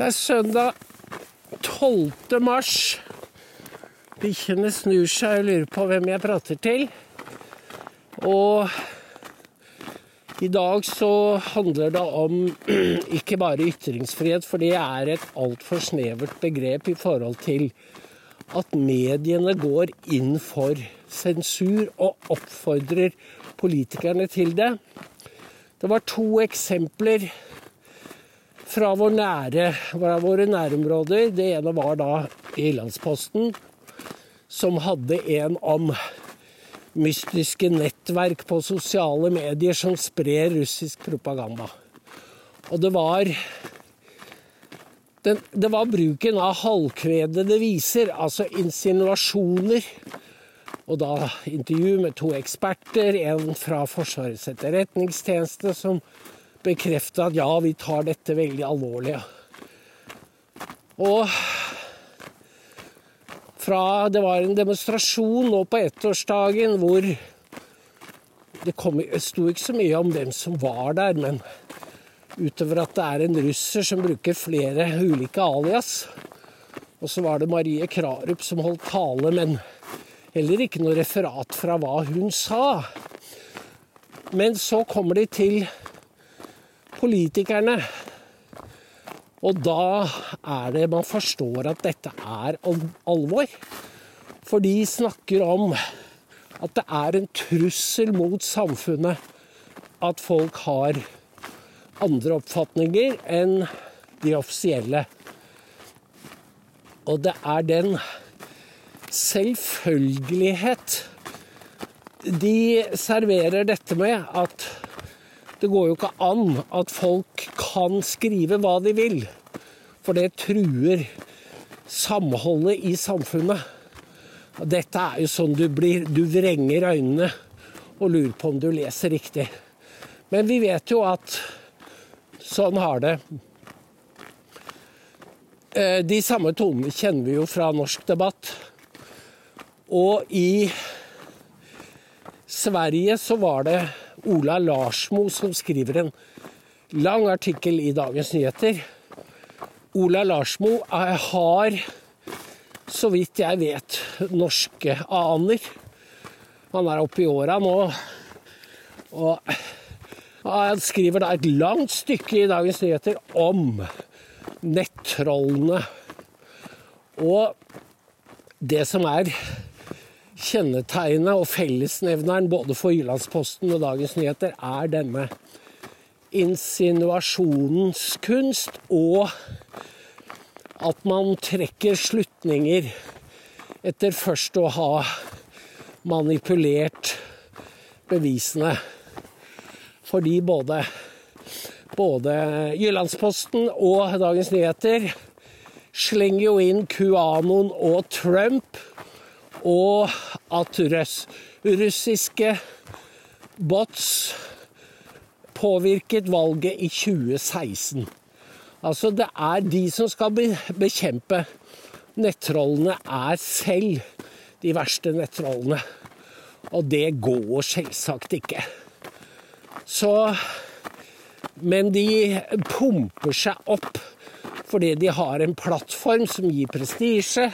Det er søndag 12. mars. Bikkjene snur seg og lurer på hvem jeg prater til. Og i dag så handler det om ikke bare ytringsfrihet, for det er et altfor snevert begrep i forhold til at mediene går inn for sensur og oppfordrer politikerne til det. Det var to eksempler fra, vår nære, våre nærområder. Det ene var da Ilandsposten, som hadde en om mystiske nettverk på sosiale medier som sprer russisk propaganda. Og det var den, det var bruken av halvkvedede viser, altså insinuasjoner. Og da intervju med to eksperter, en fra Forsvarets etterretningstjeneste, som bekrefte at ja, vi tar dette veldig alvorlig. Og fra Det var en demonstrasjon nå på ettårsdagen hvor det kom, sto ikke så mye om hvem som var der, men utover at det er en russer som bruker flere ulike alias. Og så var det Marie Krarup som holdt tale, men heller ikke noe referat fra hva hun sa. Men så kommer de til politikerne. Og da er det man forstår at dette er alvor. For de snakker om at det er en trussel mot samfunnet at folk har andre oppfatninger enn de offisielle. Og det er den selvfølgelighet de serverer dette med at det går jo ikke an at folk kan skrive hva de vil, for det truer samholdet i samfunnet. Dette er jo sånn du blir Du vrenger øynene og lurer på om du leser riktig. Men vi vet jo at sånn har det. Eh, de samme tonene kjenner vi jo fra norsk debatt. Og i Sverige så var det Ola Larsmo som skriver en lang artikkel i Dagens Nyheter. Ola Larsmo har, så vidt jeg vet, norske aner. Han er oppe i åra nå. Og han skriver da et langt stykke i Dagens Nyheter om nettrollene. Og det som er Kjennetegnet og fellesnevneren både for Jyllandsposten og Dagens Nyheter er denne insinuasjonens kunst, og at man trekker slutninger etter først å ha manipulert bevisene. Fordi både, både Jyllandsposten og Dagens Nyheter slenger jo inn QAnon og Trump og at russiske bots påvirket valget i 2016. Altså, det er de som skal bekjempe nettrollene, er selv de verste nettrollene. Og det går selvsagt ikke. Så Men de pumper seg opp fordi de har en plattform som gir prestisje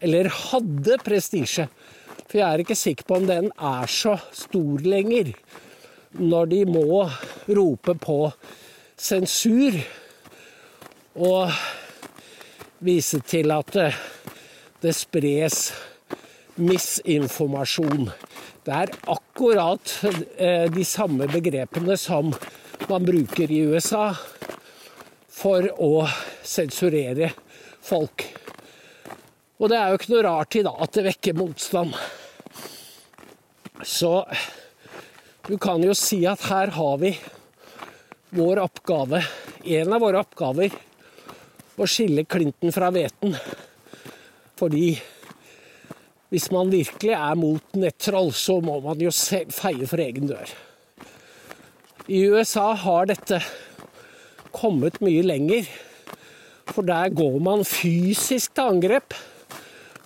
eller hadde prestisje. For jeg er ikke sikker på om den er så stor lenger, når de må rope på sensur og vise til at det spres misinformasjon. Det er akkurat eh, de samme begrepene som man bruker i USA for å sensurere folk. Og det er jo ikke noe rart i da at det vekker motstand. Så du kan jo si at her har vi vår oppgave, en av våre oppgaver, å skille klinten fra hveten. Fordi hvis man virkelig er mot nettroll, så må man jo feie for egen dør. I USA har dette kommet mye lenger, for der går man fysisk til angrep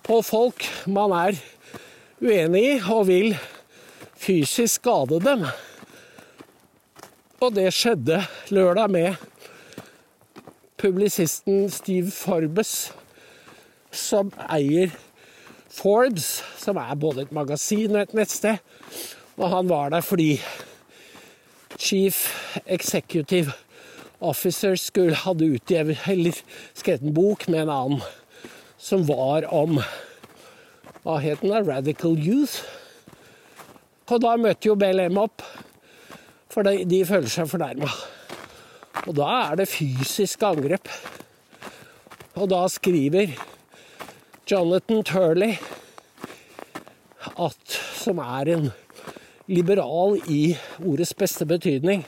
på folk man er uenig i, og vil fysisk skade dem. Og det skjedde lørdag med publisisten Steve Forbes, som eier Forbes, som er både et magasin og et nettsted. Og han var der fordi Chief Executive Officer skulle hadde utgivet eller skrevet en bok med en annen som var om Hva het den? da? Radical Youth. Og da møtte jo BLM opp, for de, de føler seg fornærma. Og da er det fysisk angrep. Og da skriver Jonathan Turley, at, som er en liberal i ordets beste betydning,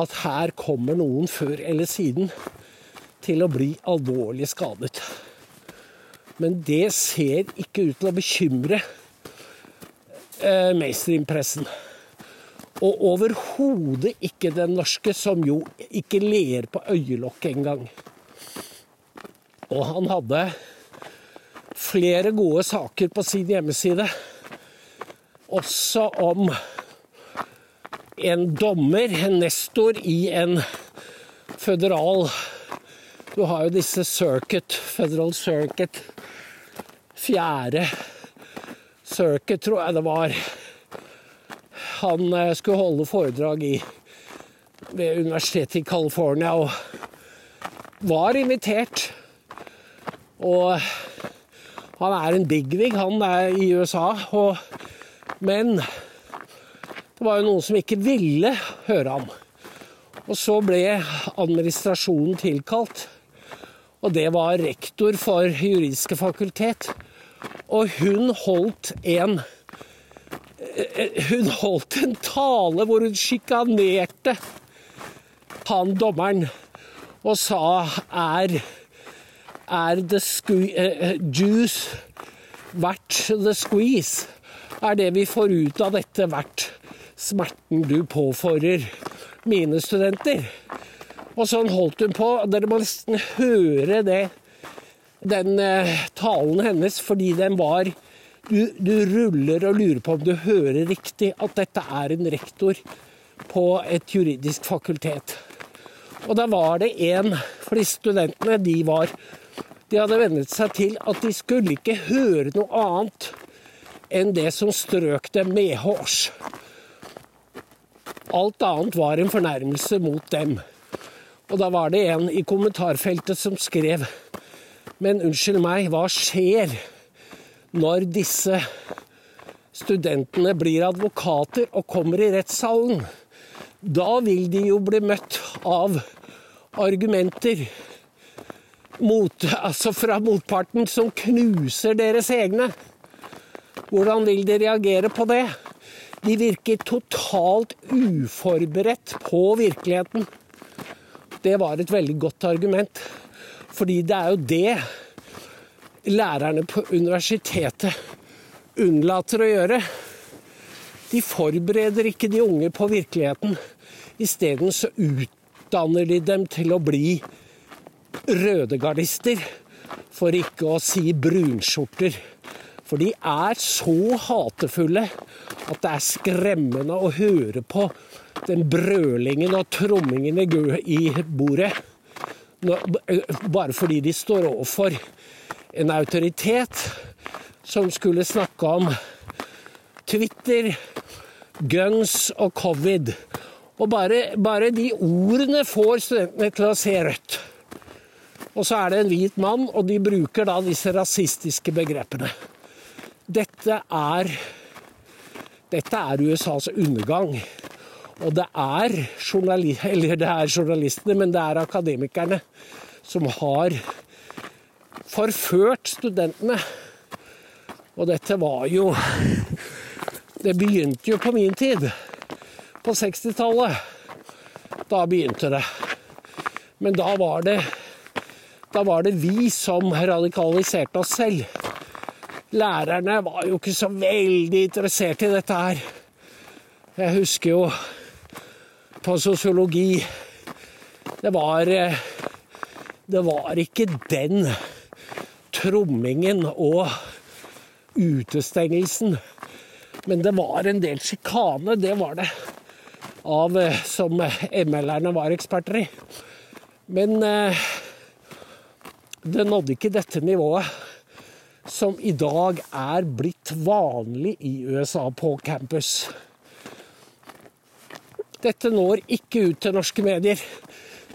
at her kommer noen før eller siden til å bli alvorlig skadet. Men det ser ikke ut til å bekymre eh, mainstream-pressen. Og overhodet ikke den norske, som jo ikke ler på øyelokket engang. Og han hadde flere gode saker på sin hjemmeside, også om en dommer, en nestor i en føderal Du har jo disse circuit, federal circuit, fjerde circuit, tror jeg det var. Han eh, skulle holde foredrag i, ved universitetet i California og var invitert. Og han er en bigwig, han er i USA. Og, men det var jo noen som ikke ville høre ham. Og så ble administrasjonen tilkalt. Og det var rektor for juridiske fakultet. Og hun holdt en Hun holdt en tale hvor hun sjikanerte han dommeren og sa er er the uh, juice verdt the squeeze? Er det vi får ut av dette verdt smerten du påfører mine studenter? Og sånn holdt hun på. Dere må nesten høre det, den uh, talen hennes, fordi den var du, du, ruller og lurer på om du hører riktig at dette er en rektor på et juridisk fakultet. Og da var det en For de studentene, de var De hadde vennet seg til at de skulle ikke høre noe annet enn det som strøk dem medhårs. Alt annet var en fornærmelse mot dem. Og da var det en i kommentarfeltet som skrev Men unnskyld meg, hva skjer når disse studentene blir advokater og kommer i rettssalen? Da vil de jo bli møtt av argumenter mot, altså fra motparten som knuser deres egne. Hvordan vil de reagere på det? De virker totalt uforberedt på virkeligheten. Det var et veldig godt argument. Fordi det er jo det lærerne på universitetet unnlater å gjøre. De forbereder ikke de unge på virkeligheten. Isteden så utdanner de dem til å bli rødegardister, for ikke å si brunskjorter. For de er så hatefulle at det er skremmende å høre på den brølingen og trommingen i bordet. Bare fordi de står overfor en autoritet som skulle snakke om Twitter, guns og covid. Og bare, bare de ordene får studentene til å se rødt. Og så er det en hvit mann, og de bruker da disse rasistiske begrepene. Dette er Dette er USAs undergang. Og det er, eller det er journalistene, men det er akademikerne som har forført studentene. Og dette var jo Det begynte jo på min tid. På 60-tallet. Da begynte det. Men da var det da var det vi som radikaliserte oss selv. Lærerne var jo ikke så veldig interessert i dette her. Jeg husker jo på sosiologi Det var Det var ikke den trommingen og utestengelsen. Men det var en del sjikane, det var det. Av, som ML-erne var eksperter i. Men eh, det nådde ikke dette nivået som i dag er blitt vanlig i USA på campus. Dette når ikke ut til norske medier.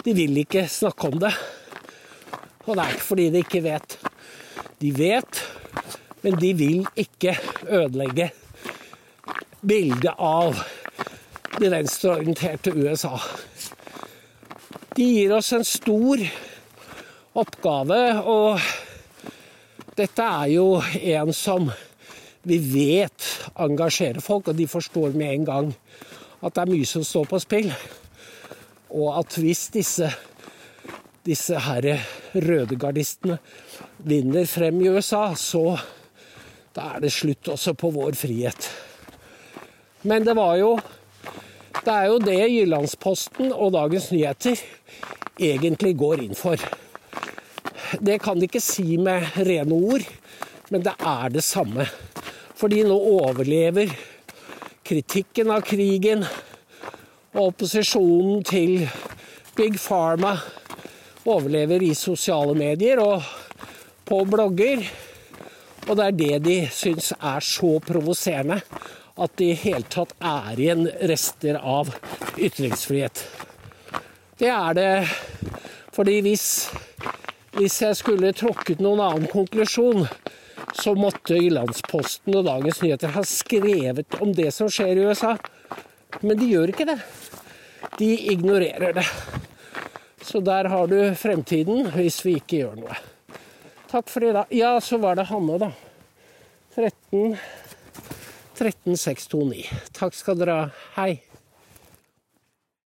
De vil ikke snakke om det. Og det er ikke fordi de ikke vet. De vet, men de vil ikke ødelegge bildet av det venstreorienterte USA. De gir oss en stor oppgave, og dette er jo en som vi vet engasjerer folk, og de forstår med en gang at det er mye som står på spill. Og at hvis disse, disse herre rødegardistene vinner frem i USA, så da er det slutt også på vår frihet. Men det var jo Det er jo det Jyllandsposten og Dagens Nyheter egentlig går inn for. Det kan de ikke si med rene ord, men det er det samme. Fordi nå overlever kritikken av krigen og opposisjonen til Big Pharma overlever i sosiale medier og på blogger. Og det er det de syns er så provoserende. At det i hele tatt er igjen rester av ytringsfrihet. Det er det fordi hvis, hvis jeg skulle tråkket noen annen konklusjon, så måtte Landsposten og Dagens Nyheter ha skrevet om det som skjer i USA. Men de gjør ikke det. De ignorerer det. Så der har du fremtiden, hvis vi ikke gjør noe. Takk for i dag. Ja, så var det Hanne, da. 13 13629. Takk skal dere ha. Hei.